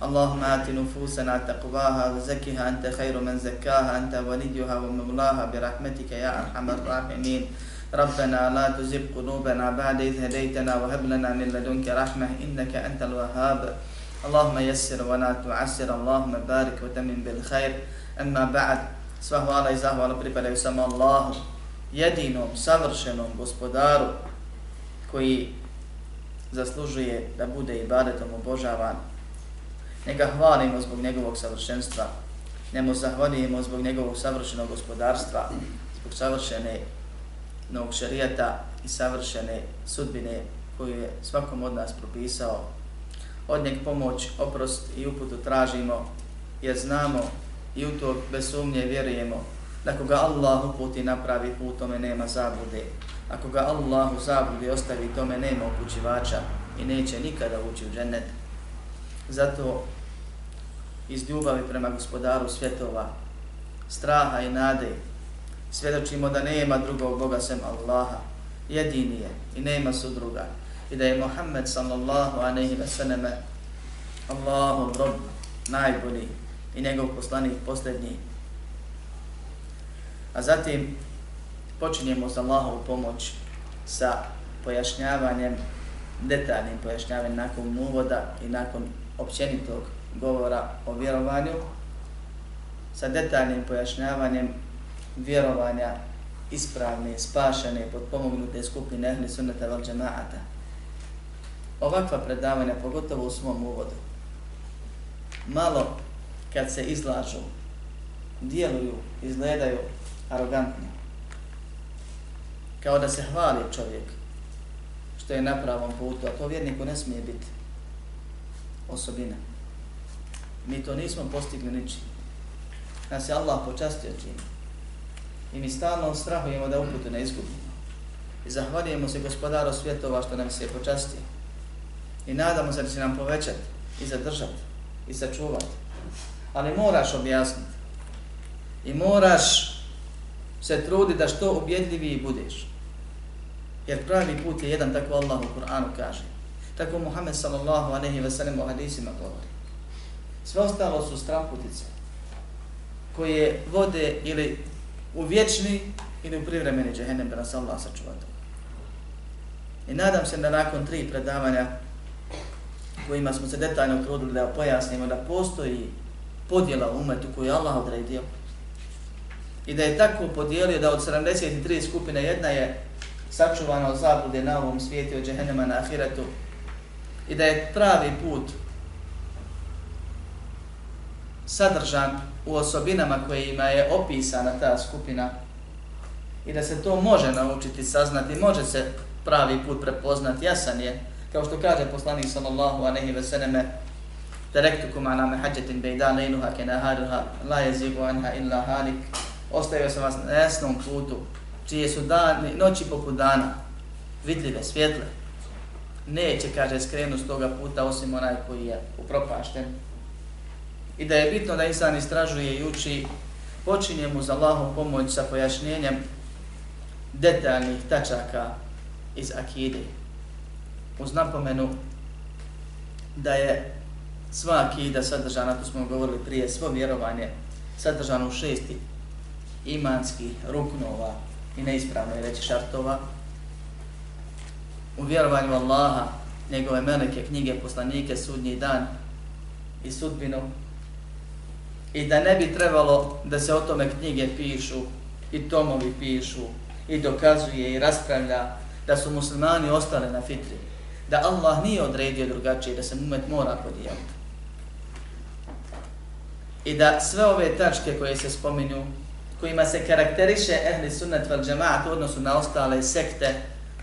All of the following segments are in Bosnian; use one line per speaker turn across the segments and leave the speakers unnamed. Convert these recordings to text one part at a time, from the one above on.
اللهم آت نفوسنا تقواها وزكها أنت خير من زكاها أنت وليها ومولاها برحمتك يا أرحم الراحمين ربنا لا تزغ قلوبنا بعد إذ هديتنا وهب لنا من لدنك رحمة إنك أنت الوهاب اللهم يسر ولا تعسر اللهم بارك وتمن بالخير أما بعد sva hvala i zahvala pripadaju samo Allahu, jedinom, savršenom gospodaru koji zaslužuje da bude ibadetom obožavan Neka hvalimo zbog njegovog savršenstva. Nemo zahvalijemo zbog njegovog savršenog gospodarstva, zbog savršene novog šarijata i savršene sudbine koju je svakom od nas propisao. Od njeg pomoć, oprost i uputu tražimo jer znamo i u to bez sumnje vjerujemo da ako ga Allah uputi napravi put, tome nema zabude. Ako ga Allah u zabudi ostavi, tome nema upućivača i neće nikada ući u džennet. Zato iz ljubavi prema gospodaru svjetova, straha i nade, svjedočimo da nema drugog Boga sem Allaha, jedini je i nema sudruga, i da je Muhammed sallallahu aleyhi ve sallame Allahu rob najbolji i njegov poslanik posljednji. A zatim počinjemo sa Allahovu pomoć sa pojašnjavanjem, detaljnim pojašnjavanjem nakon uvoda i nakon općenitog govora o vjerovanju sa detaljnim pojašnjavanjem vjerovanja ispravne, spašene, potpomognute skupine ehli sunnata val džemaata. Ovakva predavanja, pogotovo u svom uvodu, malo kad se izlažu, djeluju, izgledaju arogantno. Kao da se hvali čovjek što je na pravom putu, a to vjerniku ne smije biti osobina. Mi to nismo postigli ničim. Nas je Allah počastio čim. I mi stalno strahujemo da uputu ne izgubimo. I zahvaljujemo se gospodaru svjetova što nam se je počastio. I nadamo se da će nam povećati i zadržati i sačuvati. Ali moraš objasniti. I moraš se trudi da što objedljiviji budeš. Jer pravi put je jedan, tako Allah u Kur'anu kaže. Tako Muhammed sallallahu aleyhi ve sellem u hadisima govori. Sve ostalo su strahutice koje vode ili u vječni ili u privremeni džehennem da nas Allah sačuva I nadam se da nakon tri predavanja kojima smo se detaljno trudili da pojasnimo da postoji podjela u umetu koju je Allah odredio i da je tako podijelio da od 73 skupine jedna je sačuvana od zablude na ovom svijetu od džehennema na ahiretu i da je pravi put sadržan u osobinama kojima je opisana ta skupina i da se to može naučiti, saznati, može se pravi put prepoznati, jasan je, kao što kaže poslanik sallallahu anehi ve seneme, Terektukum ala mehađetin bejda lejnuha kenaharuha, la jezigu anha illa halik, ostavio sam vas na jasnom putu, čije su dani, noći poput dana, vidljive, svjetle, neće, kaže, skrenu s toga puta osim onaj koji je upropašten, i da je bitno da insan istražuje i uči, počinje mu za Allahom pomoć sa pojašnjenjem detaljnih tačaka iz akide. Uz napomenu da je sva akida sadržana, to smo govorili prije, svo vjerovanje sadržano u šesti imanskih ruknova i neispravno je reći šartova. U vjerovanju Allaha, njegove meleke, knjige, poslanike, sudnji dan i sudbinu, i da ne bi trebalo da se o tome knjige pišu i tomovi pišu i dokazuje i raspravlja da su muslimani ostali na fitri. Da Allah nije odredio drugačije da se umet mora podijeliti. I da sve ove tačke koje se spominju, kojima se karakteriše ehli sunnet val džemaat u odnosu na ostale sekte,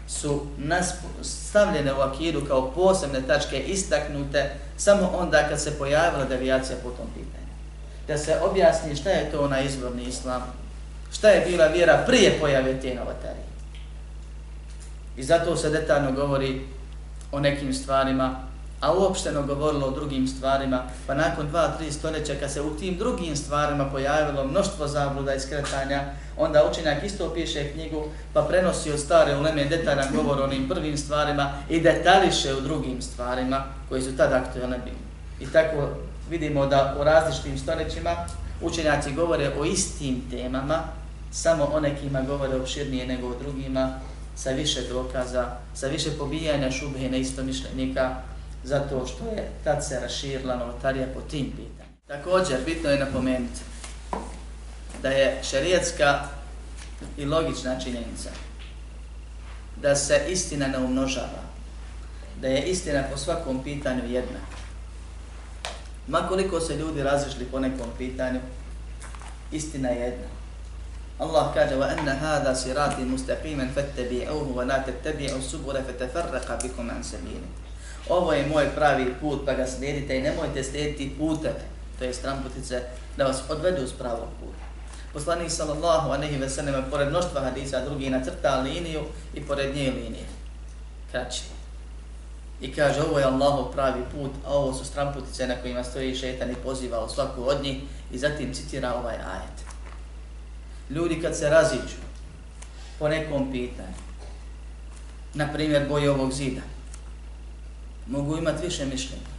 su nas stavljene u akidu kao posebne tačke istaknute samo onda kad se pojavila devijacija po tom pitanju. Da se objasni šta je to ona izvorni islam, šta je bila vjera prije pojave te novotarije. I zato se detaljno govori o nekim stvarima a uopšteno govorilo o drugim stvarima, pa nakon dva, tri stoljeća kad se u tim drugim stvarima pojavilo mnoštvo zabluda i skretanja, onda učenjak isto piše knjigu, pa prenosi od stare uleme detaljan govor o onim prvim stvarima i detališe u drugim stvarima koji su tada aktualne bili. I tako vidimo da u različitim stoljećima učenjaci govore o istim temama, samo o nekima govore opširnije nego o drugima, sa više dokaza, sa više pobijanja šubhe na isto mišljenika, zato što je tad se raširila novotarija po tim pitanjima. Također, bitno je napomenuti da je šerijetska i logična činjenica da se istina ne umnožava, da je istina po svakom pitanju jedna. Makoliko se ljudi razišli po nekom pitanju, istina je jedna. Allah kaže wa anna hadha sirati mustaqiman fattabi'uhu wa la tattabi'u subula fatafarraqa bikum an sabilihi ovo je moj pravi put, pa ga slijedite i nemojte slijediti puteve, to je stramputice, da vas odvedu s pravog puta. Poslanik sallallahu alejhi ve sellem pored mnoštva hadisa, drugi nacrta liniju i pored nje linije. Kraći. I kaže, ovo je Allahov pravi put, a ovo su stramputice na kojima stoji šetan i poziva u svaku od njih i zatim citira ovaj ajet. Ljudi kad se raziđu po nekom pitanju, na primjer boje ovog zida, mogu imati više mišljenja.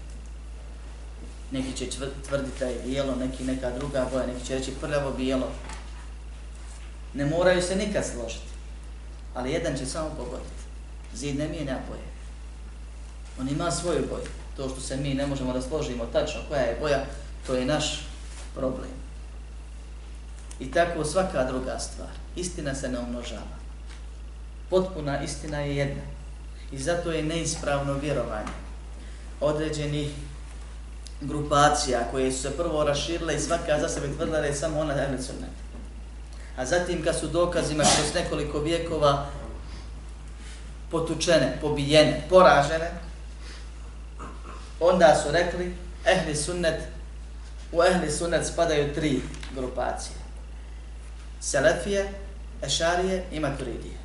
Neki će tvrditi da je bijelo, neki neka druga boja, neki će reći prljavo bijelo. Ne moraju se nikad složiti, ali jedan će samo pogoditi. Zid ne mijenja boje. On ima svoju boju. To što se mi ne možemo da složimo tačno koja je boja, to je naš problem. I tako svaka druga stvar. Istina se ne umnožava. Potpuna istina je jedna. I zato je neispravno vjerovanje određenih grupacija koje su se prvo raširile i svaka za sebe tvrdila da je samo ona ehli sunnet. A zatim kad su dokazima kroz nekoliko vijekova potučene, pobijene, poražene, onda su rekli ehli sunnet, u ehli sunnet spadaju tri grupacije. Selefije, Ešarije i Maturidije.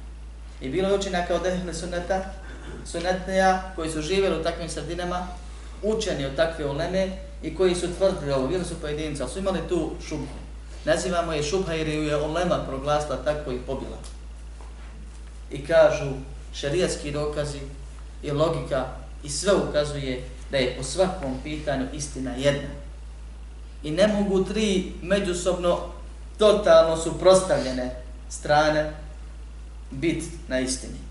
I bilo je učinaka od ehli sunneta sunetneja koji su živjeli u takvim sredinama, učeni od takve uleme i koji su tvrdili ovo, bili su pojedinci, ali su imali tu šubhu. Nazivamo je šubha jer je ulema proglasila tako i pobila. I kažu šarijatski dokazi i logika i sve ukazuje da je po svakom pitanju istina jedna. I ne mogu tri međusobno totalno suprostavljene strane biti na istini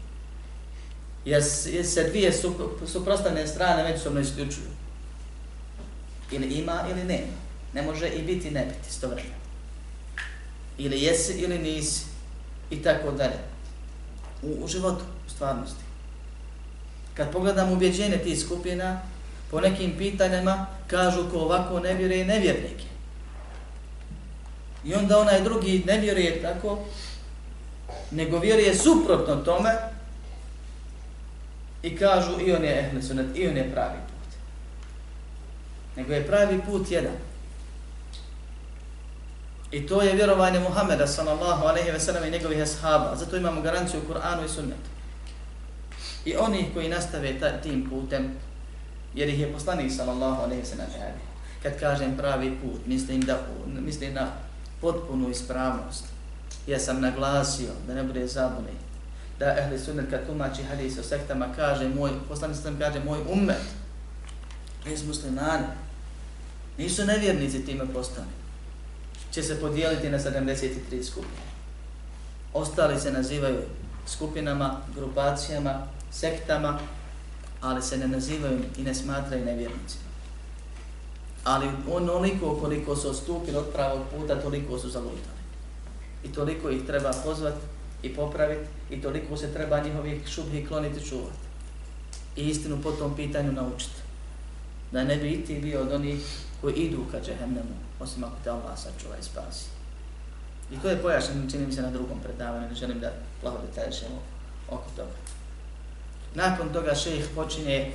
jer se dvije suprostavne strane međusobno isključuju. Ili ima ili nema. Ne može i biti ne biti isto. Ili jesi ili nisi. I tako dalje. U, u životu, u stvarnosti. Kad pogledam ubjeđenje tih skupina, po nekim pitanjima kažu ko ovako ne vjeruje nevjernike. I onda onaj drugi ne vjeruje tako, nego vjeruje suprotno tome, i kažu i on je ehli sunet, i on je pravi put. Nego je pravi put jedan. I to je vjerovanje Muhameda sallallahu alejhi ve sellem i njegovih ashaba. Zato imamo garanciju u Kur'anu i Sunnetu. I oni koji nastave ta, tim putem, jer ih je poslanik sallallahu alejhi ve sellem Kad kažem pravi put, mislim da mislim na potpunu ispravnost. Ja sam naglasio da ne bude zabune da ehli sunnet kad tumači hadis o sektama kaže moj, poslanik sam kaže moj ummet, to muslimani, nisu nevjernici time postali, će se podijeliti na 73 skupine. Ostali se nazivaju skupinama, grupacijama, sektama, ali se ne nazivaju i ne smatraju nevjernicima. Ali onoliko koliko su odstupili od pravog puta, toliko su zalutali. I toliko ih treba pozvati i popraviti i toliko se treba njihovih šubhi kloniti čuvati. I istinu po tom pitanju naučiti. Da ne bi ti bio od onih koji idu ka džehennemu, osim ako te Allah sačuva i spasi. I to je pojašnjeno, čini mi se na drugom predavanju, ne želim da plaho detaljšemo oko toga. Nakon toga šejh počinje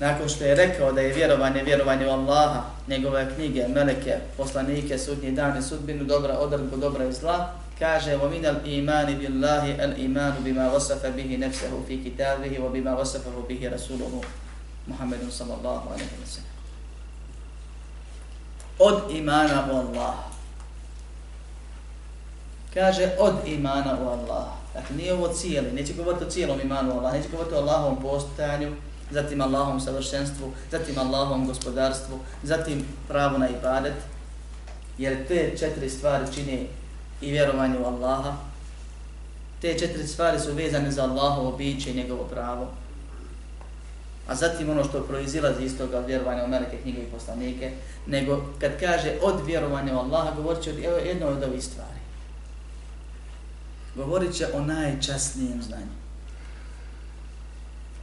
nakon što je rekao da je vjerovanje, vjerovanje u Allaha, njegove knjige, meleke, poslanike, sudnji dan i sudbinu, dobra odredbu, dobra i zla, kaže wa min al-imani billahi al-imanu bima wasafa bihi nafsuhu fi kitabihi wa bima wasafahu bihi rasuluhu Muhammedun sallallahu alaihi wa sallam. Od imana u Allah. Kaže od imana u Allah. Dakle, nije ovo cijeli, neće govoriti o cijelom imanu u Allah, neće govoriti o Allahovom postojanju, zatim Allahovom savršenstvu, zatim Allahovom gospodarstvu, zatim pravo na ibadet, jer te četiri stvari čine i vjerovanje u Allaha. Te četiri stvari su vezane za Allahovo biće i njegovo pravo. A zatim ono što proizilazi iz toga vjerovanja u melike knjige i poslanike, nego kad kaže od vjerovanja u Allaha, govorit će o jednoj od ovih stvari. Govorit će o najčasnijem znanju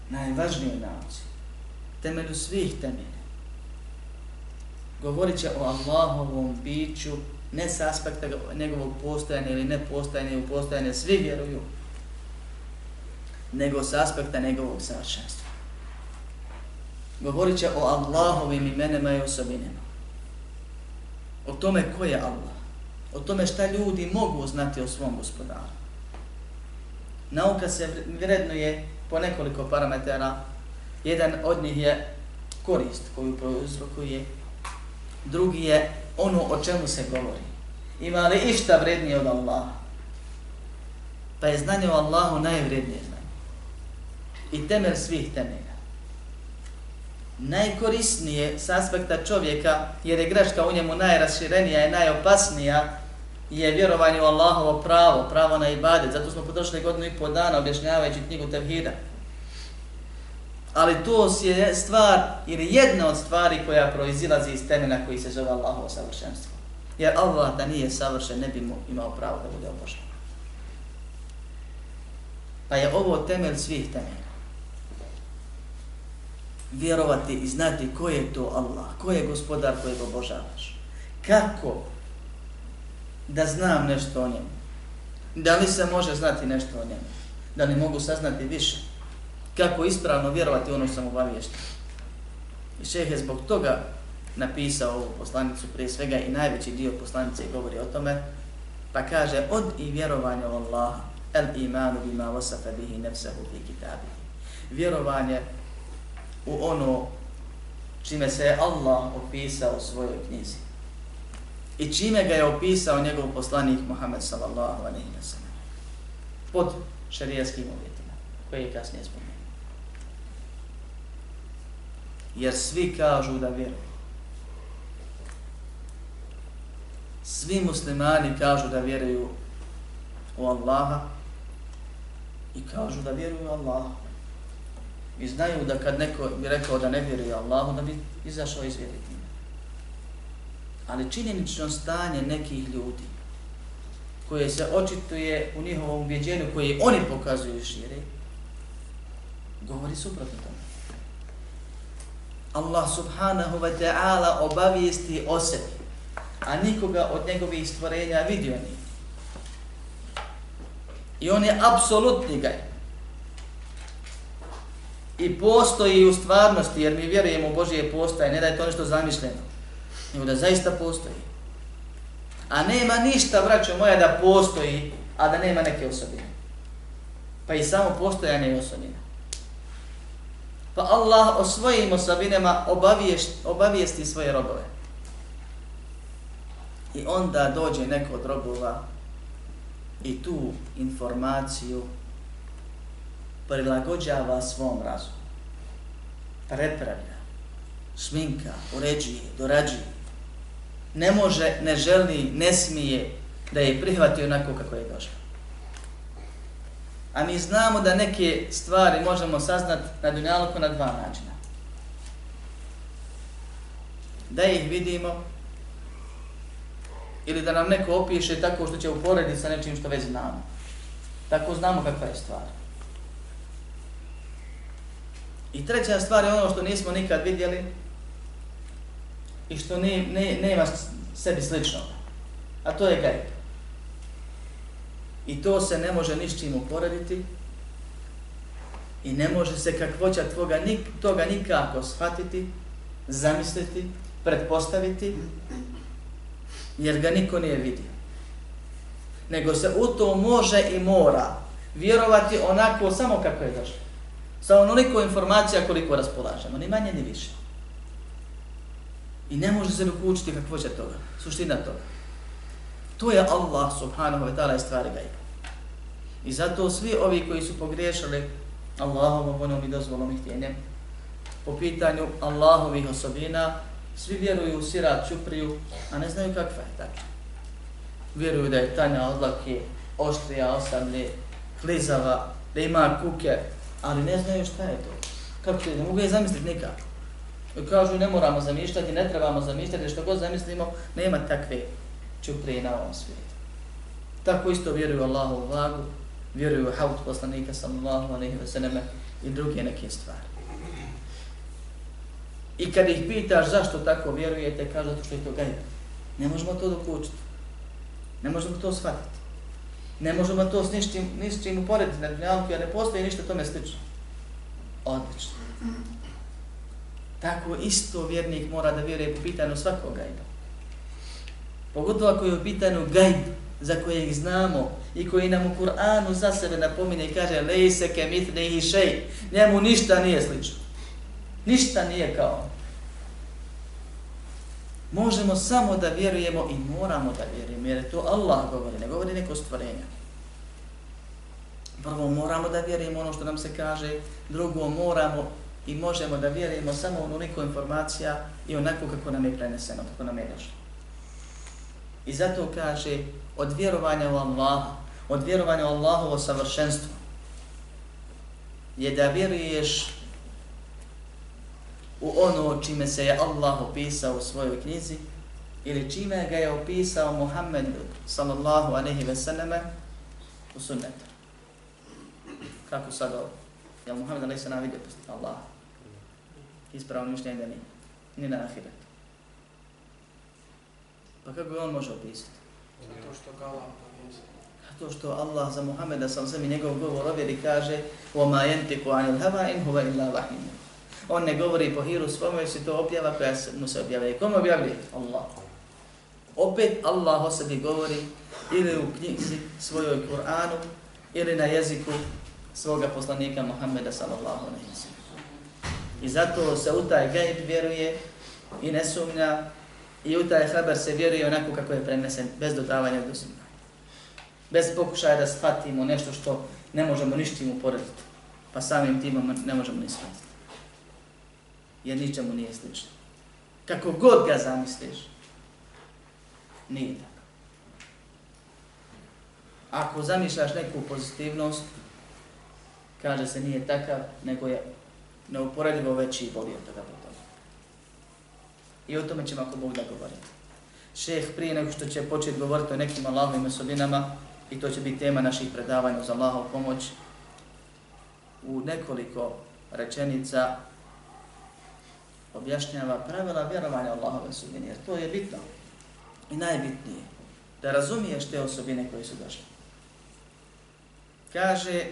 Najvažnijoj nauci, temelju svih temelja. Govorit će o Allahovom biću, ne s aspekta njegovog postojanja ili ne postojanja svi vjeruju, nego s aspekta njegovog savršenstva. Govorit će o Allahovim imenima i osobinima. O tome ko je Allah. O tome šta ljudi mogu znati o svom gospodaru. Nauka se vrednuje po nekoliko parametara. Jedan od njih je korist koju prouzrokuje, drugi je ono o čemu se govori. Ima li išta vrednije od Allaha? Pa je znanje o Allahu najvrednije znanje. I temelj svih temelja. Najkorisnije s aspekta čovjeka, jer je greška u njemu najraširenija i najopasnija, je vjerovanje u Allahovo pravo, pravo na ibadet. Zato smo potrošili godinu i pol dana objašnjavajući knjigu Tevhida. Ali to je stvar, ili jedna od stvari koja proizilazi iz temena koji se zove Allahovo savršenstvo. Jer Allah da nije savršen, ne bi mu imao pravo da bude obožan. Pa je ovo temelj svih temelja. Vjerovati i znati ko je to Allah, ko je gospodar kojeg obožavaš. Kako da znam nešto o njemu. Da li se može znati nešto o njemu? Da li mogu saznati više? Kako ispravno vjerovati ono sam obaviješten? I šeheh je zbog toga napisao ovu poslanicu prije svega i najveći dio poslanice govori o tome, pa kaže od i vjerovanja u Allaha, el imanu bima wasafa bihi nefsehu fi kitabi. Vjerovanje u ono čime se Allah opisao u svojoj knjizi i čime ga je opisao njegov poslanik Muhammed sallallahu alaihi wa sallam. Pod šarijaskim uvjetima, koje je kasnije spomenuo. Jer svi kažu da vjeruju. Svi muslimani kažu da vjeruju u Allaha i kažu da vjeruju u Allaha. I znaju da kad neko bi rekao da ne vjeruje Allahu, da bi izašao iz vjeriti ali činjenično stanje nekih ljudi koje se očituje u njihovom ubjeđenju koje oni pokazuju šire, govori suprotno tome. Allah subhanahu wa ta'ala obavijesti o sebi, a nikoga od njegovih stvorenja vidio nije. I on je apsolutni gaj. I postoji u stvarnosti, jer mi vjerujemo u Božije postaje, ne da je to nešto zamišljeno nego da zaista postoji. A nema ništa, braćo moja, da postoji, a da nema neke osobine. Pa i samo postojanje je osobina. Pa Allah o svojim osobinama obavijesti svoje robove. I onda dođe neko od robova i tu informaciju prilagođava svom razumu. Prepravlja, šminka, uređuje, dorađuje ne može, ne želi, ne smije da je prihvati onako kako je došlo. A mi znamo da neke stvari možemo saznat na dunjalku na dva načina. Da ih vidimo ili da nam neko opiše tako što će uporediti sa nečim što već znamo. Tako znamo kakva je stvar. I treća stvar je ono što nismo nikad vidjeli, i što ne, ne, nema sebi sličnog. A to je gajb. I to se ne može niš čim uporediti I ne može se kakvoća tvoga, nik, toga nikako shvatiti, zamisliti, pretpostaviti, jer ga niko nije vidio. Nego se u to može i mora vjerovati onako samo kako je došlo. Sa onoliko informacija koliko raspolažemo, ni manje ni više. I ne može se dokučiti kakvoća toga, suština toga. To je Allah subhanahu wa ta'ala i stvari gajba. I zato svi ovi koji su pogriješili Allahom voljom i dozvolom i htjenjem po pitanju Allahovih osobina, svi vjeruju u sirat čupriju, a ne znaju kakva je tako. Vjeruju da je tanja odlake, oštrija, osamlje, klizava, da ima kuke, ali ne znaju šta je to. Kako se ne mogu je zamisliti nikako. Kažu ne moramo zamišljati, ne trebamo zamišljati, što god zamislimo, nema takve čuprije na ovom svijetu. Tako isto vjeruju Allahu u vjeruju u haut poslanika sallallahu alaihi wa sallam i druge neke stvari. I kad ih pitaš zašto tako vjerujete, kaže zato što je to gajba. Ne možemo to dokučiti. Ne možemo to shvatiti. Ne možemo to s nišćim, nišćim uporediti na dunjalku, jer ne postoji ništa tome slično. Odlično. Tako isto vjernik mora da vjeruje po pitanju svakog gajba. Pogotovo ako je u pitanju gajb za kojeg znamo i koji nam u Kur'anu za sebe napomine i kaže lejse ke mitne i šej, njemu ništa nije slično. Ništa nije kao on. Možemo samo da vjerujemo i moramo da vjerujemo, jer to Allah govori, ne govori neko stvorenje. Prvo moramo da vjerujemo ono što nam se kaže, drugo moramo i možemo da vjerujemo samo onoliko informacija i onako kako nam je preneseno, kako nam je došlo. I zato kaže, od vjerovanja u Allaha, od vjerovanja u Allahovo savršenstvo, je da vjeruješ u ono čime se je Allah opisao u svojoj knjizi ili čime ga je opisao Muhammed sallallahu aleyhi ve selleme u sunnetu. Kako sad ovo? Je li Muhammed aleyhi sallam vidio Allah? Ispravno mišljenje da nije. Ni na ahiret. Pa kako on može opisati?
Zato što ga Allah
Zato što Allah za Muhammeda sam sve mi njegov govor ovjeri kaže وَمَا يَنْتِكُ عَنِ الْهَوَا إِنْ هُوَ إِلَّا وَحِيمُ On ne govori po hiru svome, se to objava koja mu se objavlja. Kome objavlja? Allah. Opet Allah o sebi govori ili u knjizi svojoj Kur'anu ili na jeziku svoga poslanika Muhammeda sallallahu alaihi wa I zato se u taj gajb vjeruje i ne sumnja i u taj haber se vjeruje onako kako je prenesen, bez dodavanja do sunna. Bez pokušaja da shvatimo nešto što ne možemo ništim uporediti, pa samim timom ne možemo ni shvatiti. Jer ničemu nije slično. Kako god ga zamisliš, nije tako. Ako zamišljaš neku pozitivnost, kaže se nije takav, nego je neuporedivo veći i bolji od toga I o tome ćemo ako Bog da govoriti. Šeh prije nego što će početi govoriti o nekim Allahovim osobinama, i to će biti tema naših predavanja uz Allahov pomoć, u nekoliko rečenica objašnjava pravila vjerovanja Allahove osobine, jer to je bitno i najbitnije, da razumiješ te osobine koje su došle. Kaže,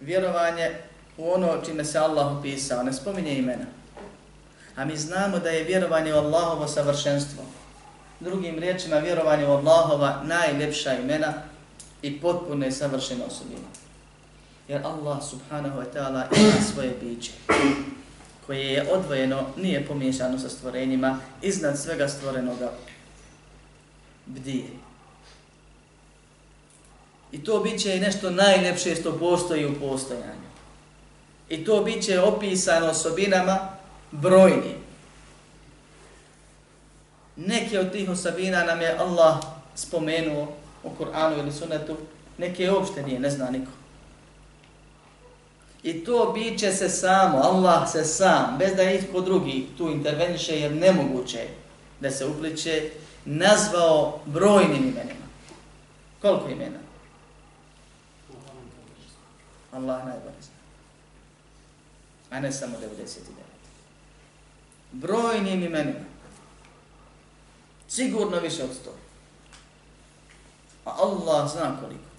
vjerovanje u ono čime se Allah opisao, ne spominje imena, A mi znamo da je vjerovanje u Allahovo savršenstvo. Drugim riječima, vjerovanje u Allahova najljepša imena i potpune savršene osobine. Jer Allah subhanahu wa ta'ala ima svoje biće koje je odvojeno, nije pomiješano sa stvorenjima, iznad svega stvorenoga bdije. I to biće je nešto najljepše što postoji u postojanju. I to biće opisano osobinama brojni. Neke od tih osobina nam je Allah spomenuo u Kur'anu ili sunetu, neke uopšte nije, ne zna niko. I to biće se samo, Allah se sam, bez da itko drugi tu interveniše, jer nemoguće da se upliče, nazvao brojnim imenima. Koliko imena? Allah najbolje zna. A ne samo 99 brojnim imenima. Sigurno više od sto. A Allah zna koliko.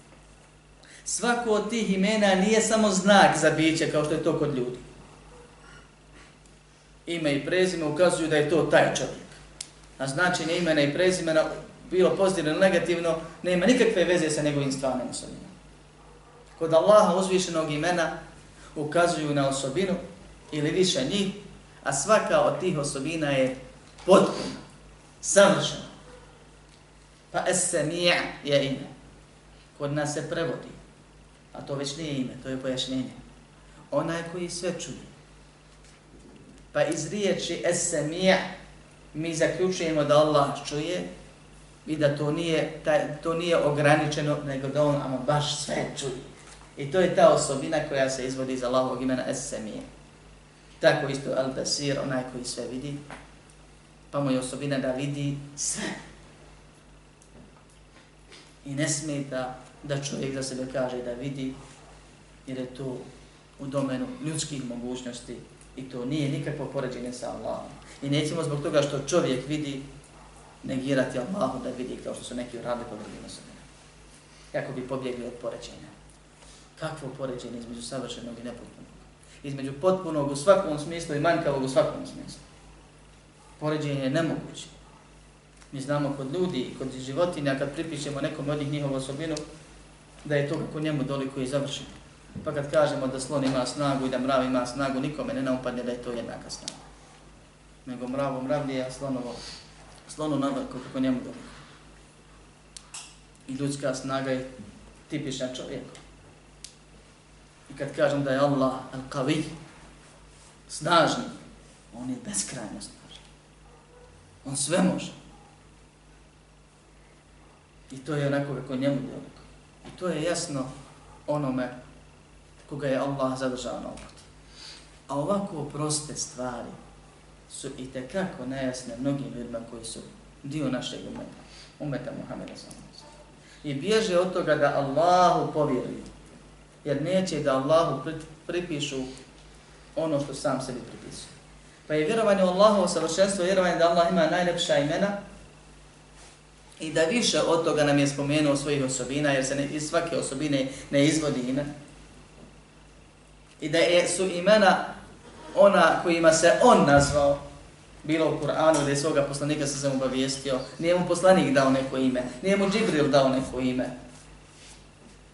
Svako od tih imena nije samo znak za biće kao što je to kod ljudi. Ime i prezime ukazuju da je to taj čovjek. A značenje imena i prezimena, bilo pozitivno ili negativno, nema nikakve veze sa njegovim stvarnim osobinama. Kod Allaha uzvišenog imena ukazuju na osobinu ili više njih, a svaka od tih osobina je potpuna, savršena. Pa Es-Sami' je ime. Kod nas se prevodi, a to već nije ime, to je pojašnjenje. Onaj koji sve čuje. Pa iz riječi Es-Sami' mi zaključujemo da Allah čuje i da to nije, taj, to nije ograničeno, nego da on ama baš sve čuje. I to je ta osobina koja se izvodi iz Allahovog imena Es-Sami' Tako isto Al-Basir, onaj koji sve vidi, pa mu je osobina da vidi sve. I ne smeta da čovjek za sebe kaže da vidi, jer je to u domenu ljudskih mogućnosti i to nije nikakvo poređenje sa Allahom. I nećemo zbog toga što čovjek vidi negirati Allahu da vidi kao što su neki uradili po drugim osobina. Kako bi pobjegli od poređenja. Kakvo poređenje između savršenog i nepotpunog? Između potpunog u svakom smislu i manjkavog u svakom smislu. Poređenje je nemoguće. Mi znamo kod ljudi i kod životinja kad pripišemo nekom od njih njihovu osobinu, da je to kako njemu doliko i završeno. Pa kad kažemo da slon ima snagu i da mrav ima snagu, nikome ne naupadne da je to jednaka snaga. Nego mravo mravlije, a slonovo, slonu navrko kako njemu doliko. I ljudska snaga je tipična čovjeka. I kad kažem da je Allah al-Qawi, snažni, on je beskrajno snažan. On sve može. I to je onako kako njemu djeliko. I to je jasno onome koga je Allah zadržao na uputi. A ovako proste stvari su i tekako nejasne mnogim ljudima koji su dio našeg umeta, umeta Muhammeda sallallahu I bježe od toga da Allahu povjeruju jer neće da Allahu pripišu ono što sam sebi pripisuje. Pa je vjerovanje u Allahovo savršenstvo, vjerovanje da Allah ima najlepša imena i da više od toga nam je spomenuo svojih osobina, jer se ne, iz svake osobine ne izvodi ime. I da je, su imena ona kojima se on nazvao, bilo u Kur'anu, da je svoga poslanika sa sam obavijestio, nije mu poslanik dao neko ime, nije mu Džibril dao neko ime,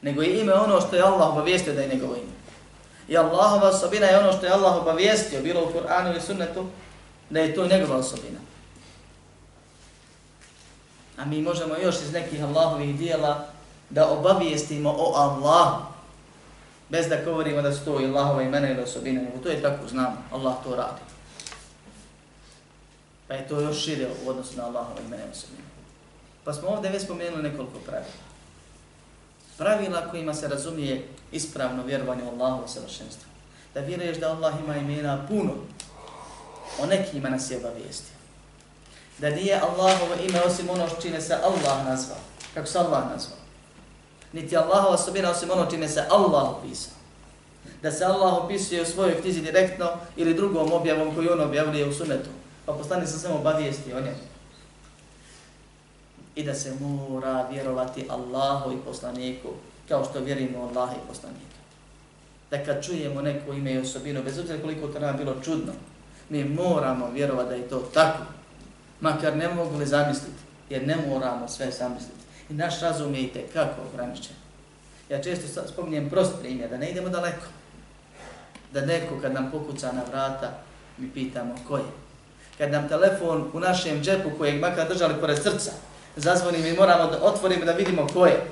nego je ime ono što je Allah obavijestio da je njegovo ime. I Allahova osobina je ono što je Allah obavijestio, bilo u Kur'anu i sunnetu, da je to njegova osobina. A mi možemo još iz nekih Allahovih dijela da obavijestimo o Allahu, bez da govorimo da su to Allahova imena ili osobina, nego to je tako, znam, Allah to radi. Pa je to još šire u odnosu na Allahova imena i osobina. Pa smo ovdje već spomenuli nekoliko pravila pravila kojima se razumije ispravno vjerovanje u Allahovo savršenstvo. Da vjeruješ da Allah ima imena puno, o nekima nas je obavijestio. Da nije Allahovo ime osim ono čime se Allah nazvao, kako se Allah nazvao. Niti Allahova osobina osim ono čime se Allah opisao. Da se Allah opisuje u svojoj knjizi direktno ili drugom objavom koju on objavljuje u sunetu. Pa postani se samo obavijesti o njemu i da se mora vjerovati Allahu i poslaniku, kao što vjerimo Allahu i poslanika. Da kad čujemo neko ime i osobinu, bez obzira koliko to nam bilo čudno, mi moramo vjerovati da je to tako, makar ne mogu li zamisliti, jer ne moramo sve zamisliti. I naš razum je i tekako ograničen. Ja često spominjem prost primjer, da ne idemo daleko. Da neko kad nam pokuca na vrata, mi pitamo ko je. Kad nam telefon u našem džepu kojeg makar držali pored srca, zazvoni mi moramo da otvorimo da vidimo ko je.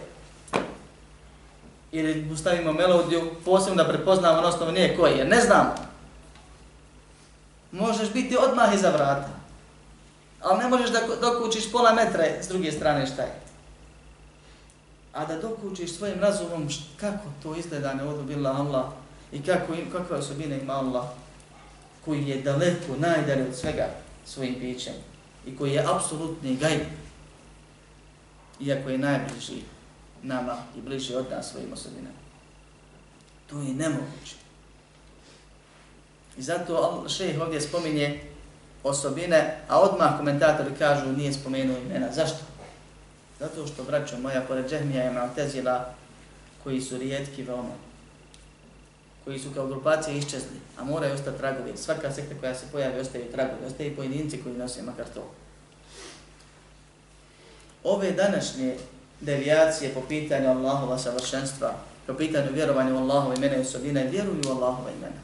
Ili ustavimo melodiju, posebno da prepoznamo na osnovu nije ko je, jer ne znamo. Možeš biti odmah iza vrata, ali ne možeš da dok učiš pola metra s druge strane šta je. A da dok učiš svojim razumom kako to izgleda ne odobila Allah i kako, kakve osobine ima Allah koji je daleko, najdalje od svega svojim pićem i koji je apsolutni gajb iako je najbliži nama i bliži od nas svojim osobinama. To je nemoguće. I zato šejh ovdje spominje osobine, a odmah komentatori kažu nije spomenuo imena. Zašto? Zato što, braćo moja, pored Džehmija je Maltezila, koji su rijetki veoma, koji su kao grupacije iščezli, a moraju ostati tragovi. Svaka sekta koja se pojavi ostaje tragovi, ostaje pojedinci koji nose makar to. Ove današnje devijacije po pitanju Allahova savršenstva, po pitanju vjerovanja u Allahova imena i osobina, vjeruju u Allahova imena.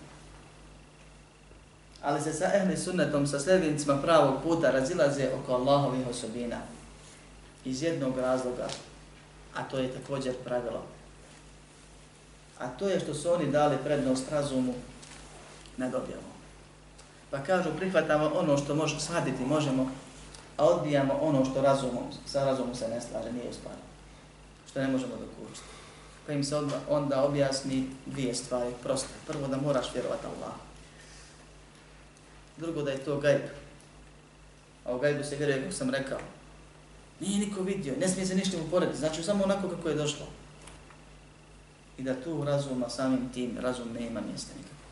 Ali se sa ehli sunnetom, sa sljedbenicima pravog puta razilaze oko Allahovih osobina. Iz jednog razloga, a to je također pravilo. A to je što su oni dali prednost razumu nad objavom. Pa kažu, prihvatamo ono što možemo shvatiti, možemo, a odbijamo ono što razumom, sa razumom se ne slaže, nije usparno. Što ne možemo dokučiti. Pa im se onda objasni dvije stvari, prosto. Prvo da moraš vjerovati Allah. Drugo da je to gajb. A u gajbu se vjeruje, kako sam rekao, nije niko vidio, ne smije se ništa uporediti, znači samo onako kako je došlo. I da tu razuma samim tim, razum nema mjesta nikako.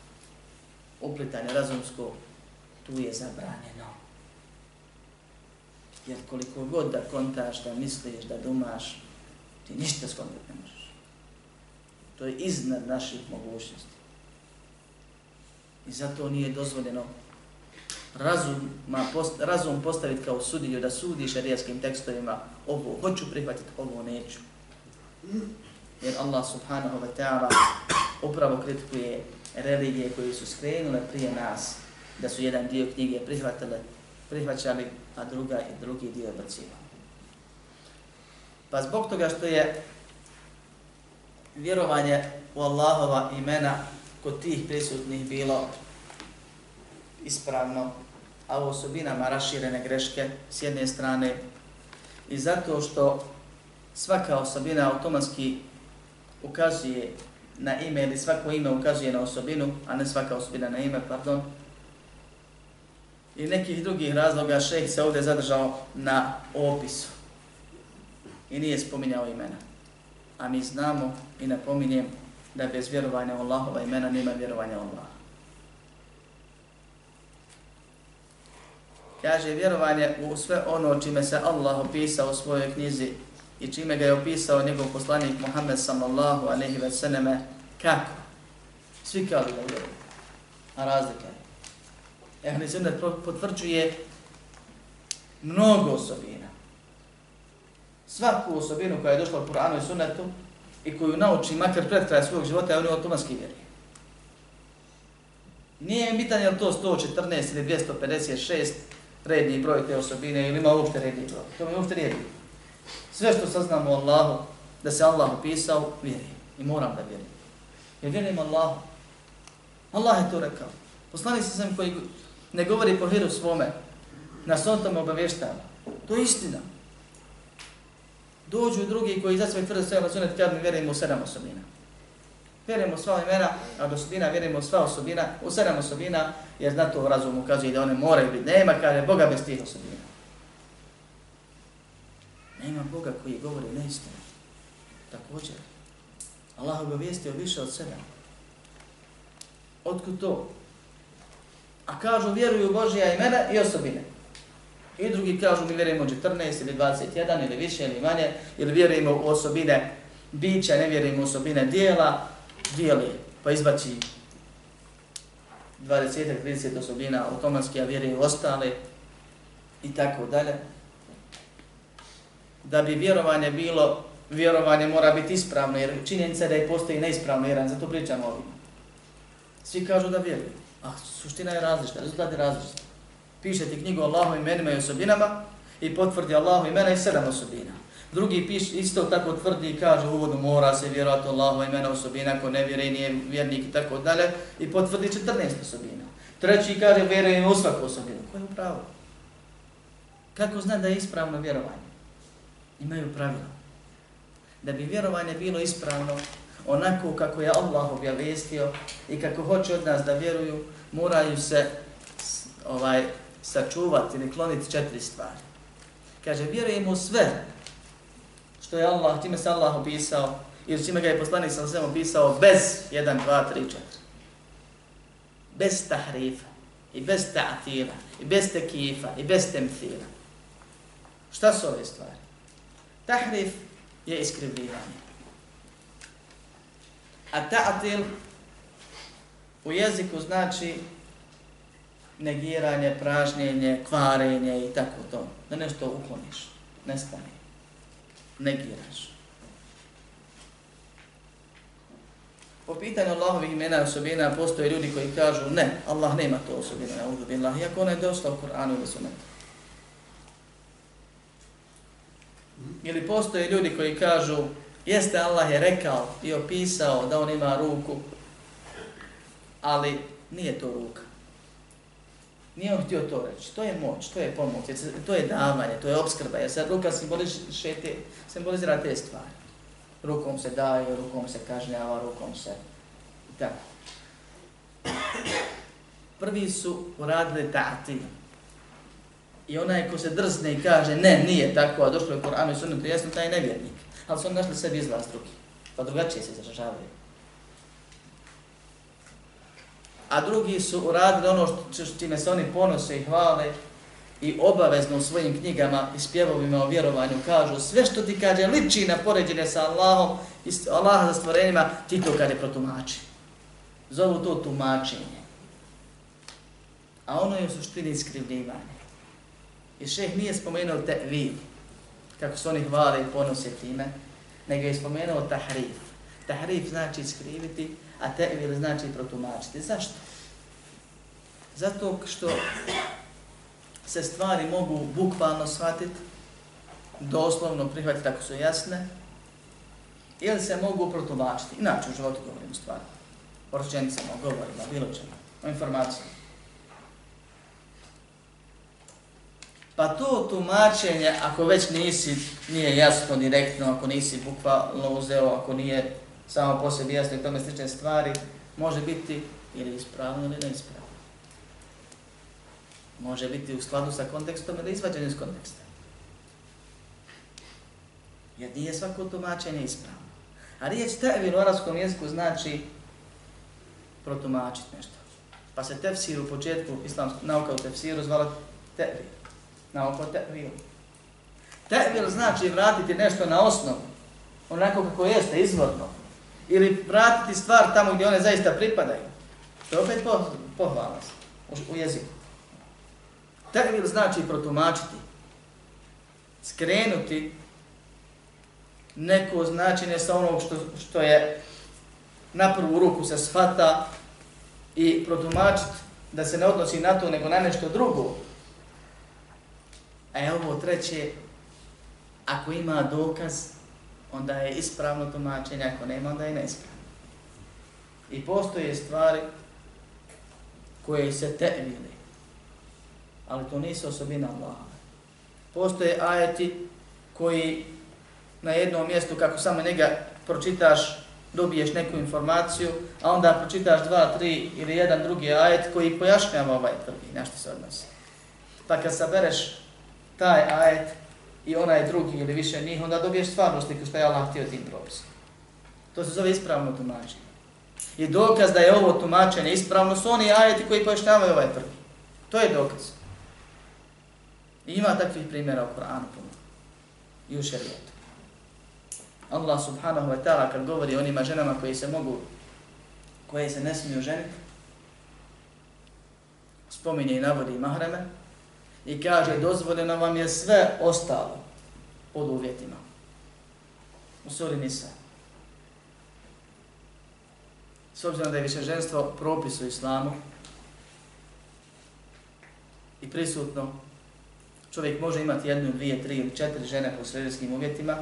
Uplitanje razumsko, tu je zabranjeno. Jer koliko god da kontaš, da misliš, da dumaš, ti ništa skontati ne možeš. To je iznad naših mogućnosti. I zato nije dozvoljeno razum, ma post, razum postaviti kao sudiju da sudi šarijaskim tekstovima ovo hoću prihvatiti, ovo neću. Jer Allah subhanahu wa ta'ala upravo kritikuje religije koje su skrenule prije nas da su jedan dio knjige prihvatile, prihvaćali, a druga i drugi dio bacivali. Pa zbog toga što je vjerovanje u Allahova imena kod tih prisutnih bilo ispravno, a u osobinama raširene greške s jedne strane i zato što svaka osobina automatski ukazuje na ime ili svako ime ukazuje na osobinu, a ne svaka osobina na ime, pardon. I nekih drugih razloga šejh se ovdje zadržao na opisu i nije spominjao imena. A mi znamo i napominjem da bez vjerovanja u Allahova imena nema vjerovanja u Allah. Kaže vjerovanje u sve ono čime se Allah opisao u svojoj knjizi i čime ga je opisao njegov poslanik Muhammed sallallahu alaihi ve selleme kako? Svi kao da vjeruju. A razlika je. Ehli sunnet potvrđuje mnogo osobina. Svaku osobinu koja je došla u Kur'anu i sunnetu i koju nauči makar pred kraj svog života, oni automatski vjeruju. Nije pitanje je to 114 ili 256 redni broj te osobine ili ima uopšte redni broj. To mi uopšte nije Sve što saznamo o Allahu, da se Allah opisao, vjerujem. I moram da vjerujem. Jer vjerujem Allahu. Allah je to rekao. Poslani se sam koji ne govori po hiru svome, nas on tome obavještava. To je istina. Dođu drugi koji za sve tvrde sve sunet, kad mi vjerujemo u sedam osobina. Vjerujemo sva imena, a do osobina vjerujemo sva osobina, u sedam osobina, jer na to razum ukazuje da one moraju biti. Nema kaže, Boga bez tih osobina. Nema Boga koji govori neistinu. Također. Allah obavijestio više od sedam. Otkud to? A kažu vjeruju Božija imena i osobine. I drugi kažu mi vjerujemo 14 ili 21 ili više ili manje, ili vjerujemo u osobine bića, ne vjerujemo u osobine dijela, dijeli, pa izbaci 20-30 osobina automatski, a vjeruju ostale i tako dalje. Da bi vjerovanje bilo, vjerovanje mora biti ispravno, jer činjenica je da je postoji neispravno vjeran, zato pričamo ovim. Svi kažu da vjeruju, a suština je različita, rezultat je različit. Piše ti knjigu Allahu imenima i osobinama i potvrdi Allahu imena i sedam osobina. Drugi piš isto tako tvrdi i kaže u uvodu mora se vjerovati Allahu imena osobina ko ne vjeruje nije vjernik i tako dalje i potvrdi 14 osobina. Treći kaže vjeruje u svaku osobinu. Ko je upravo? Kako zna da je ispravno vjerovanje? Imaju pravila. Da bi vjerovanje bilo ispravno onako kako je Allah objavestio i kako hoće od nas da vjeruju, moraju se ovaj sačuvati ili kloniti četiri stvari. Kaže, vjerujemo sve što je Allah, time se Allah opisao, ili čime ga je poslanik sam svem opisao, bez 1, 2, 3, 4. Bez tahrifa, i bez ta'tira, i bez tekifa, i bez temthira. Šta su ove stvari? Tahrif je iskrivljivanje. A ta'til u jeziku znači negiranje, pražnjenje, kvarenje i tako to. Da nešto ukloniš, nestane, negiraš. Po pitanju Allahovih imena i osobina postoje ljudi koji kažu ne, Allah nema to osobina, ne uzu billah, iako ona je došla u Koranu ili sunetu. Ili postoje ljudi koji kažu jeste Allah je rekao i opisao da on ima ruku, ali nije to ruka. Nije on htio to reći. To je moć, to je pomoć, to je davanje, to je obskrba. Jer sad ruka simbolizira te stvari. Rukom se daje, rukom se kažnjava, rukom se... Tako. Prvi su uradili ta'ati. I onaj ko se drzne i kaže ne, nije tako, a došlo je u Koranu i Sunnetu, jasno taj nevjernik. Ali su oni našli sebi izlaz drugi. Pa drugačije se izražavaju. A drugi su uradili ono što čime se oni ponose i hvale i obavezno u svojim knjigama i spjevovima o vjerovanju kažu sve što ti kaže liči na poređenje sa Allahom i Allaha za stvorenjima, ti to kaže protumači. Zovu to tumačenje. A ono je u suštini iskrivljivanje. I šeh nije spomenuo te vid, kako se oni hvale i ponose time, nego je spomenuo tahrif. Tahrif znači skriviti, a tevil znači protumačiti. Zašto? Zato što se stvari mogu bukvalno shvatiti, doslovno prihvatiti ako su jasne, ili se mogu protumačiti. Inače u životu govorimo stvari. O rečenicama, o govorima, bilo čemu, o informacijama. Pa to tumačenje, ako već nisi, nije jasno, direktno, ako nisi bukvalno uzeo, ako nije samo po sebi jasno i tome slične stvari, može biti ili ispravno ili neispravno. Može biti u skladu sa kontekstom ili izvađen iz konteksta. Jer nije svako tumačenje ispravno. A riječ tevil u arabskom jeziku znači protumačiti nešto. Pa se tefsir u početku islamska nauka u tefsiru zvala tevil. Nauka tevil. Tevil znači vratiti nešto na osnovu. Onako kako jeste, izvorno. Ili vratiti stvar tamo gdje one zaista pripadaju. To je opet pohvalno u, u jeziku. Tevil znači protumačiti. Skrenuti neko značenje sa onog što, što je na prvu ruku se shvata i protumačiti da se ne odnosi na to nego na nešto drugo. A je ovo treće, ako ima dokaz, onda je ispravno tumačenje, ako nema, onda je neispravno. I postoje stvari koje se tevili, ali to nisu osobina Allaha. Postoje ajeti koji na jednom mjestu, kako samo njega pročitaš, dobiješ neku informaciju, a onda pročitaš dva, tri ili jedan drugi ajet koji pojašnjava ovaj prvi, na što se odnosi. Pa kad sabereš taj ajet i onaj drugi ili više njih, onda dobiješ stvarnu sliku što je Allah htio tim propisom. To se zove ispravno tumačenje. I dokaz da je ovo tumačenje ispravno su oni ajeti koji pojašnjavaju ovaj prvi. To je dokaz. I ima takvih primjera u Koranu puno. I u šerijetu. Allah subhanahu wa ta'ala kad govori onima ženama koji se mogu, koje se ne smiju ženiti, spominje i navodi mahreme i kaže dozvoljeno vam je sve ostalo pod uvjetima. U suri Nisa. S obzirom da je višeženstvo propis u islamu i prisutno, čovjek može imati jednu, dvije, tri ili četiri žene po sredijskim uvjetima,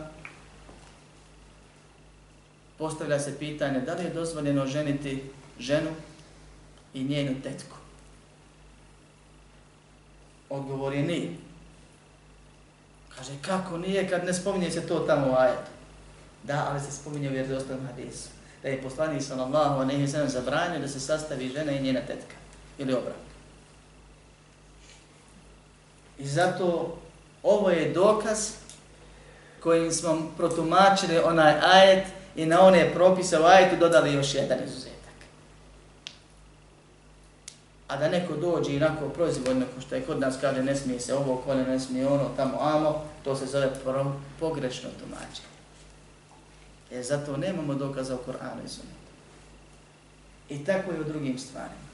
postavlja se pitanje da li je dozvoljeno ženiti ženu i njenu tetku. Odgovor je nije. Kaže, kako nije kad ne spominje se to tamo u ajetu? Da, ali se spominje u vjerozostavnom hadisu. Da je poslanik sallallahu a nehi sallam zabranio da se sastavi žena i njena tetka. Ili obratno. I zato ovo je dokaz kojim smo protumačili onaj ajet i na one propise u ajetu dodali još jedan izuzetak. A da neko dođe i inako proizvodno, ko što je kod nas kaže ne smije se ovo, kolje, ne smije ono, tamo amo, to se zove pogrešno tumačenje. Jer zato nemamo dokaza u Koranu i Sunnetu. I tako je u drugim stvarima.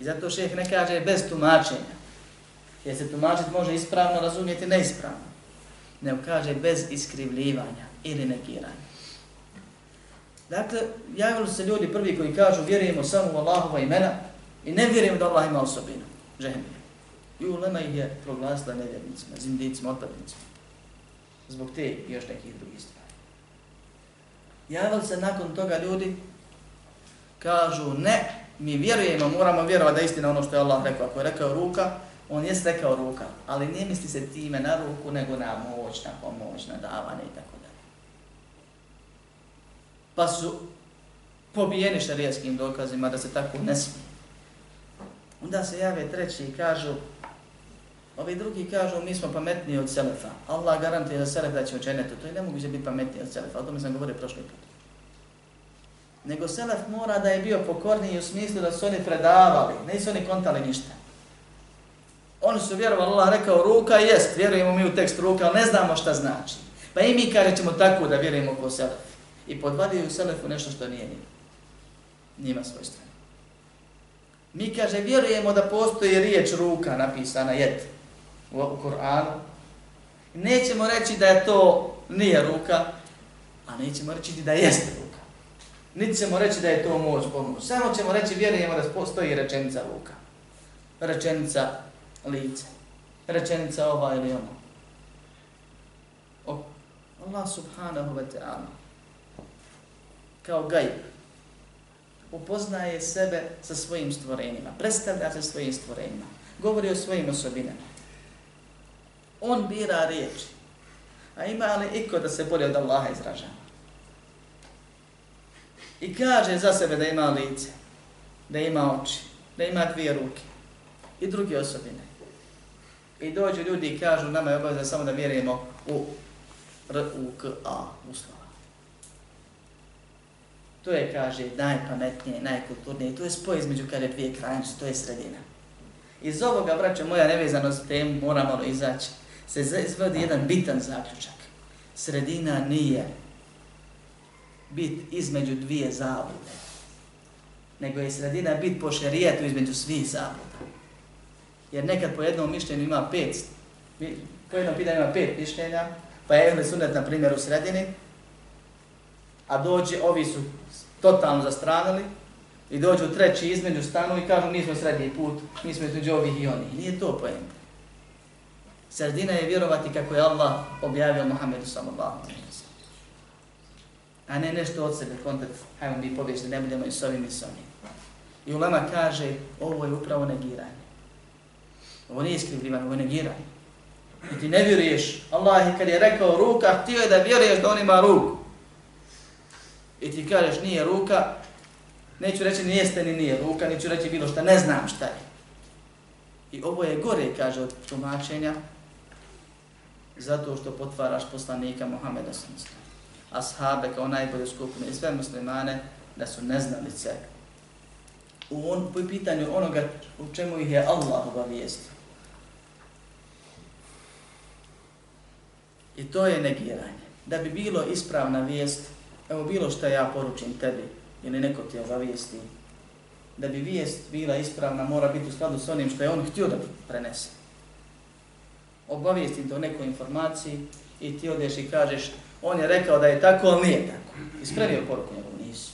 I zato šeheh ne kaže bez tumačenja. Jer se tumačiti može ispravno razumjeti neispravno. Ne kaže bez iskrivljivanja ili negiranja. Dakle, javili se ljudi prvi koji kažu vjerujemo samo u Allahova imena i ne vjerujem da Allah ima osobinu. Žehmije. I ulema ih je proglasila nevjernicima, zindicima, otpadnicima. Zbog te i još nekih drugih stvari. Javili se nakon toga ljudi, kažu ne, mi vjerujemo, moramo vjerovati da je istina ono što je Allah rekao. Ako je rekao ruka, on je rekao ruka, ali ne misli se time na ruku, nego na moć, na pomoć, na davanje i tako dalje. Pa su pobijeni šarijaskim dokazima da se tako ne smije. Onda se jave treći i kažu, ovi drugi kažu, mi smo pametniji od Selefa. Allah garantuje da Selef da će učeneti, to je ne biti pametniji od Selefa, o tome sam govorio prošli put nego Selef mora da je bio pokorniji u smislu da su oni predavali, ne su oni kontali ništa. Oni su vjerovali, Allah rekao ruka, jest, vjerujemo mi u tekst ruka, ali ne znamo šta znači. Pa i mi kada ćemo tako da vjerujemo ko Selef. I podvadio u Selefu nešto što nije njima. njima svojstveno. Mi kaže, vjerujemo da postoji riječ ruka napisana, jed, u, u Kur'anu. Nećemo reći da je to nije ruka, a nećemo reći da jeste ruka. Niti ćemo reći da je to moć pomoć. Samo ćemo reći, vjerujemo da postoji rečenica ruka. Rečenica lice. Rečenica ova ili ona. O, Allah subhanahu wa ta'ala kao gajb upoznaje sebe sa svojim stvorenjima, predstavlja se svojim stvorenjima, govori o svojim osobinama. On bira riječi. A ima li iko da se bolje od Allaha izražava? i kaže za sebe da ima lice, da ima oči, da ima dvije ruke i druge osobine. I dođu ljudi i kažu nama je obavezno samo da vjerujemo u R, U, K, A, uslova. To je, kaže, najpametnije, najkulturnije. To je spoj između kada dvije krajnosti, to je sredina. Iz ovoga, braćo, moja, nevezano za mora moramo ono izaći, se izvodi jedan bitan zaključak. Sredina nije bit između dvije zablude, nego je sredina bit po šerijetu između svih zabluda. Jer nekad po jednom mišljenju ima pet, po jednom pitanju ima pet mišljenja, pa je Ehle Sunnet, na primjer u sredini, a dođe, ovi su totalno zastranili, i dođu treći između stanu i kažu mi smo srednji put, mi smo između ovih i onih. Nije to pojem. Sredina je vjerovati kako je Allah objavio Muhammedu sallallahu alaihi a ne nešto od sebe, kontakt, hajmo mi pobjeći, ne budemo i s ovim i s ovim. I Ulema kaže, ovo je upravo negiranje. Ovo nije iskrivljivanje, ovo je negiranje. I ti ne vjeruješ, Allah je kad je rekao ruka, ti je da vjeruješ da on ima ruku. I ti kažeš nije ruka, neću reći ni jeste ni nije ruka, neću reći bilo šta, ne znam šta je. I ovo je gore, kaže od tumačenja, zato što potvaraš poslanika Muhammeda sallallahu ashabe kao najbolje skupine i sve muslimane da su neznalice u on, po pitanju onoga u čemu ih je Allah obavijestio. I to je negiranje. Da bi bilo ispravna vijest, evo bilo što ja poručim tebi ili neko ti obavijesti, da bi vijest bila ispravna, mora biti u skladu s onim što je on htio da prenese. Obavijestim to nekoj informaciji i ti odeš i kažeš on je rekao da je tako, ali nije tako. Ispravio poruku njegovu, nisi.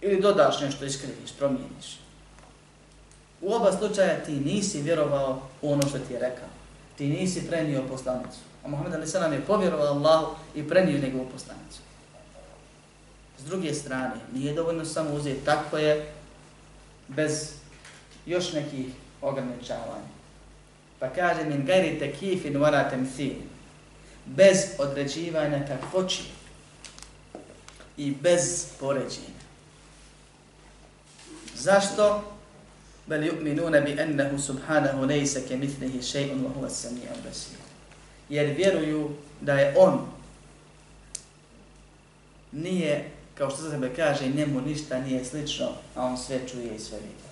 Ili dodaš nešto, iskriviš, promijeniš. U oba slučaja ti nisi vjerovao u ono što ti je rekao. Ti nisi prenio poslanicu. A Muhammed Ali Salam je povjerovao Allahu i prenio njegovu poslanicu. S druge strane, nije dovoljno samo uzeti tako je, bez još nekih ograničavanja. Pa kaže min gajri tekifin varatem thinin bez određivanja kakvoći i bez poređenja. Zašto? Bel yu'minuna bi ennehu subhanahu laysa kamithlihi shay'un wa huwa as-sami'ul basir. Jer vjeruju da je on nije, kao što se sebe kaže, njemu ništa nije slično, a on sve čuje i sve vidi.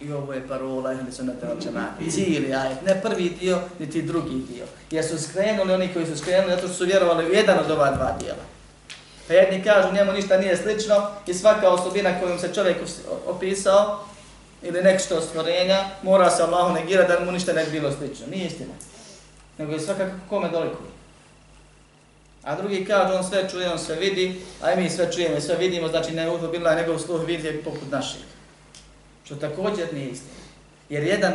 I ovo je parola ili su na teočemati. Cijeli ajet, ne prvi dio, niti drugi dio. Jer su skrenuli oni koji su skrenuli, zato što su vjerovali u jedan od ova dva dijela. Pa jedni kažu njemu ništa nije slično i svaka osobina kojom se čovjek opisao ili nešto stvorenja mora se Allahu negirati da mu ništa ne bi bilo slično. Nije istina. Nego je svakako kome dolikuje. A drugi kaže on sve čuje, on sve vidi, a i mi sve čujemo i sve vidimo, znači ne uvo bila njegov sluh vidi poput naših. Što također nije istina. Jer jedan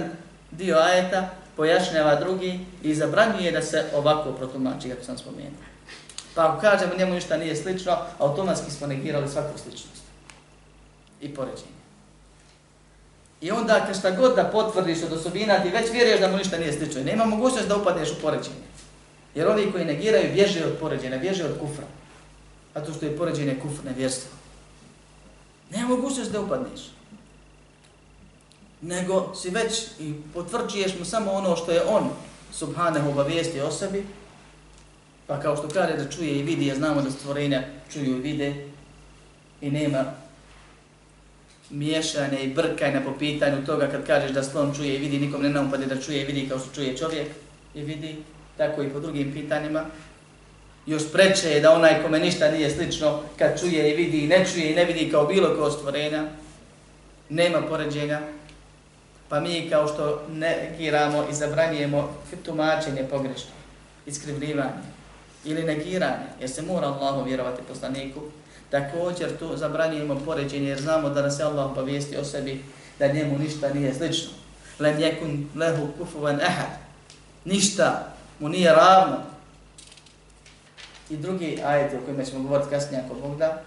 dio ajeta pojašnjava drugi i zabranjuje da se ovako protumači, kako sam spomenuo. Pa ako kažemo njemu ništa nije slično, automatski smo negirali svaku sličnost. I poređenje. I onda kad šta god da potvrdiš od osobina, ti već vjeruješ da mu ništa nije slično. I nema mogućnost da upadneš u poređenje. Jer oni koji negiraju bježe od poređenja, bježe od kufra. Zato što je poređenje kufr, nevjerstvo. Nema mogućnost da upadneš. Nego si već i potvrđuješ mu samo ono što je on, subhanahu, obavijesti o sebi, pa kao što kaže da čuje i vidi, ja znamo da stvorenja čuju i vide, i nema miješanja i brkanja po pitanju toga kad kažeš da slon čuje i vidi, nikom ne naupade da čuje i vidi kao što čuje čovjek i vidi, tako i po drugim pitanjima. Još preče je da onaj kome ništa nije slično, kad čuje i vidi i ne čuje i ne vidi kao bilo ko stvorenja, nema poređenja, pa mi kao što negiramo i zabranjujemo tumačenje pogrešno, iskrivljivanje ili negiranje, jer se mora Allahu vjerovati poslaniku, također tu zabranjujemo poređenje jer znamo da nas je Allah obavijesti o sebi da njemu ništa nije slično. Lem jekun lehu kufuvan ahad. Ništa mu nije ravno. I drugi ajet o kojima ćemo govoriti kasnije ako Bog da.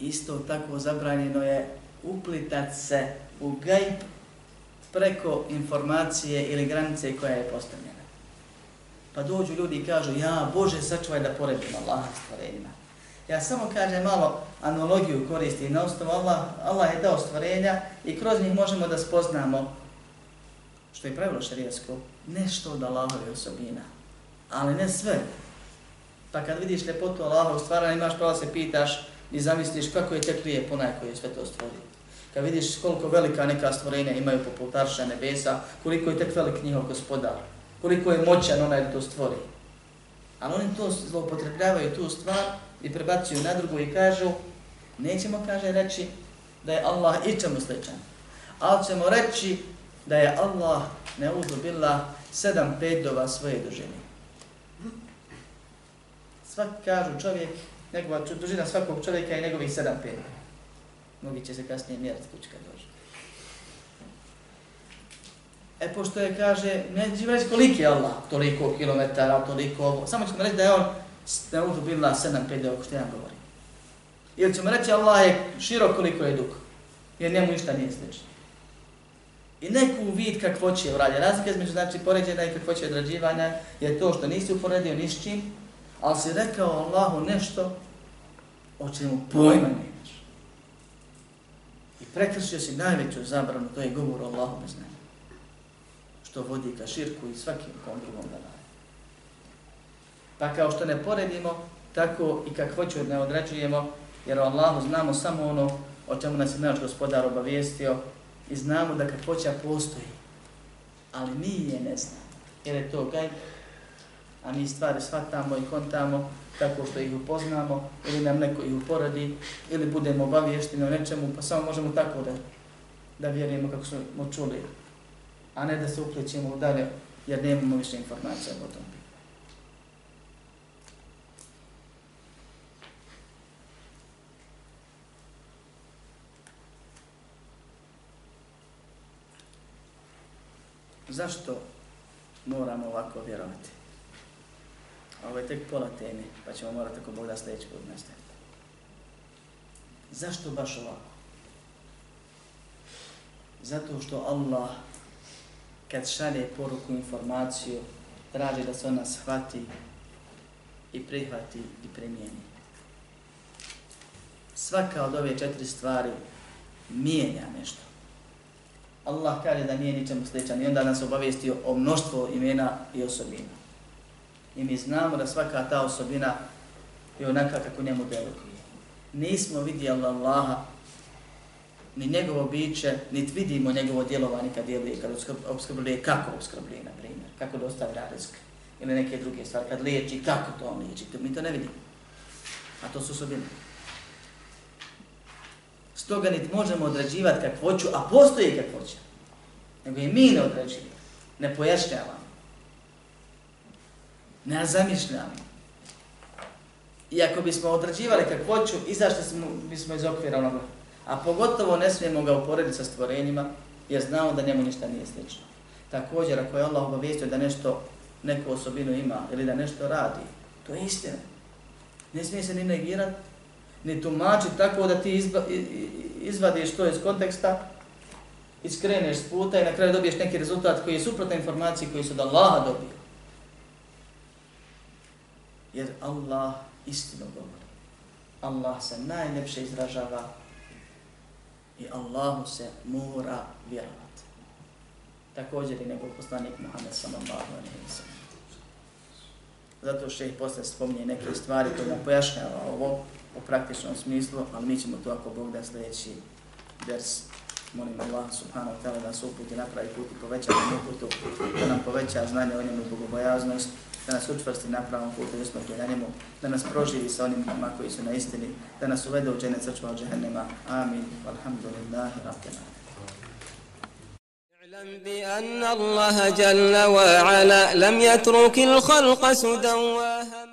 Isto tako zabranjeno je uplitat se u gajb preko informacije ili granice koja je postavljena. Pa dođu ljudi i kažu, ja Bože sačuvaj da poredim Allah stvorenjima. Ja samo kažem malo analogiju koristi na osnovu Allah, Allah je dao stvorenja i kroz njih možemo da spoznamo što je pravilo šarijasko, nešto od Allahove osobina, ali ne sve. Pa kad vidiš ljepotu Allaha u stvaranju, imaš pravo se pitaš i zamisliš kako je tek lijepo onaj koji je sve to stvorio. Kad vidiš koliko velika neka stvorenja imaju poput Arša nebesa, koliko je tek velik njihov gospodar, koliko je moćan onaj da to stvori. Ali oni to zloupotrebljavaju tu stvar i prebacuju na drugu i kažu, nećemo, kaže, reći da je Allah ičemu sličan. Ali ćemo reći da je Allah ne uzubila sedam pedova svoje dužine. Svak kažu čovjek, njegova dužina svakog čovjeka je njegovih sedam pedova. Mnogi će se kasnije mjeriti kući kad dođe. E, pošto je, kaže, ne reći koliki je Allah, toliko kilometara, toliko ovo, samo ćemo reći da je on ne uzubila sedam pedova, ako što ja govorim. Ili ćemo reći Allah je širok koliko je dug, jer njemu ništa nije slično i neku vid kakvoće uradi. Razlika između znači poređena i kakvoće odrađivanja je to što nisi uporedio ni s čim, ali si rekao Allahu nešto o čemu pojma nemaš. I prekršio si najveću zabranu, to je govor Allahu bez nema. Što vodi ka širku i svakim kom drugom da. Pa kao što ne poredimo, tako i kakvoću ne odrađujemo, jer Allahu znamo samo ono o čemu nas je naš gospodar obavijestio, i znamo da kakvoća postoji, ali mi je ne znamo, jer je to gaj, a mi stvari shvatamo i kontamo tako što ih upoznamo, ili nam neko ih uporadi, ili budemo obavješteni o nečemu, pa samo možemo tako da, da vjerujemo kako smo čuli, a ne da se upličemo dalje, jer nemamo više informacija o tom. Zašto moramo ovako vjerovati? Ovo je tek pola teme, pa ćemo morati ako Bog da sljedeći put nastaviti. Zašto baš ovako? Zato što Allah kad šalje poruku, informaciju, traži da se ona shvati i prihvati i primijeni. Svaka od ove četiri stvari mijenja nešto. Allah kaže da nije ničemu sličan i onda nas obavijestio o mnoštvo imena i osobina. I mi znamo da svaka ta osobina je onaka kako njemu deluje. Nismo vidjeli Allaha, ni njegovo biće, niti vidimo njegovo djelovanje kad djeluje, kad obskrbljuje, kako obskrbljuje, na primjer, kako dostavlja risk, ili neke druge stvari, kad liječi, kako to on liječi, mi to ne vidimo. A to su osobine. Stoga niti možemo određivati kakvoću, a postoji kakvoća. Nego i mi ne određujemo, ne pojašnjavamo, ne zamišljamo. I ako bismo određivali kakvoću, izašli smo, bismo iz okvira onoga. A pogotovo ne smijemo ga uporediti sa stvorenjima, jer znamo da njemu ništa nije slično. Također, ako je Allah obavijestio da nešto, neku osobinu ima ili da nešto radi, to je istina. Ne smije se ni negirati, ni tumačiti tako da ti izba, izvadiš to iz konteksta, iskreneš s puta i na kraju dobiješ neki rezultat koji je suprotna informaciji koji su od Allaha dobio. Jer Allah istinu govori. Allah se najljepše izražava i Allahu se mora vjerovati. Također i njegov poslanik Muhammed sallallahu alaihi wa sallam. Zato što ih posle spominje neke stvari koje nam pojašnjava ovo u praktičnom smislu, ali mi ćemo to ako Bog da sljedeći vers molim Allah subhanahu wa ta'ala da nas uputi napravi put i poveća nam uputu, da nam poveća znanje o njemu i bogobojaznost, da nas učvrsti na pravom putu i usmrti na njemu, da nas proživi sa onim koji su na istini, da nas uvede u džene crčva od džehennema. Amin. Alhamdulillahi rabbil
اعلم بأن الله جل وعلا لم يترك الخلق سدى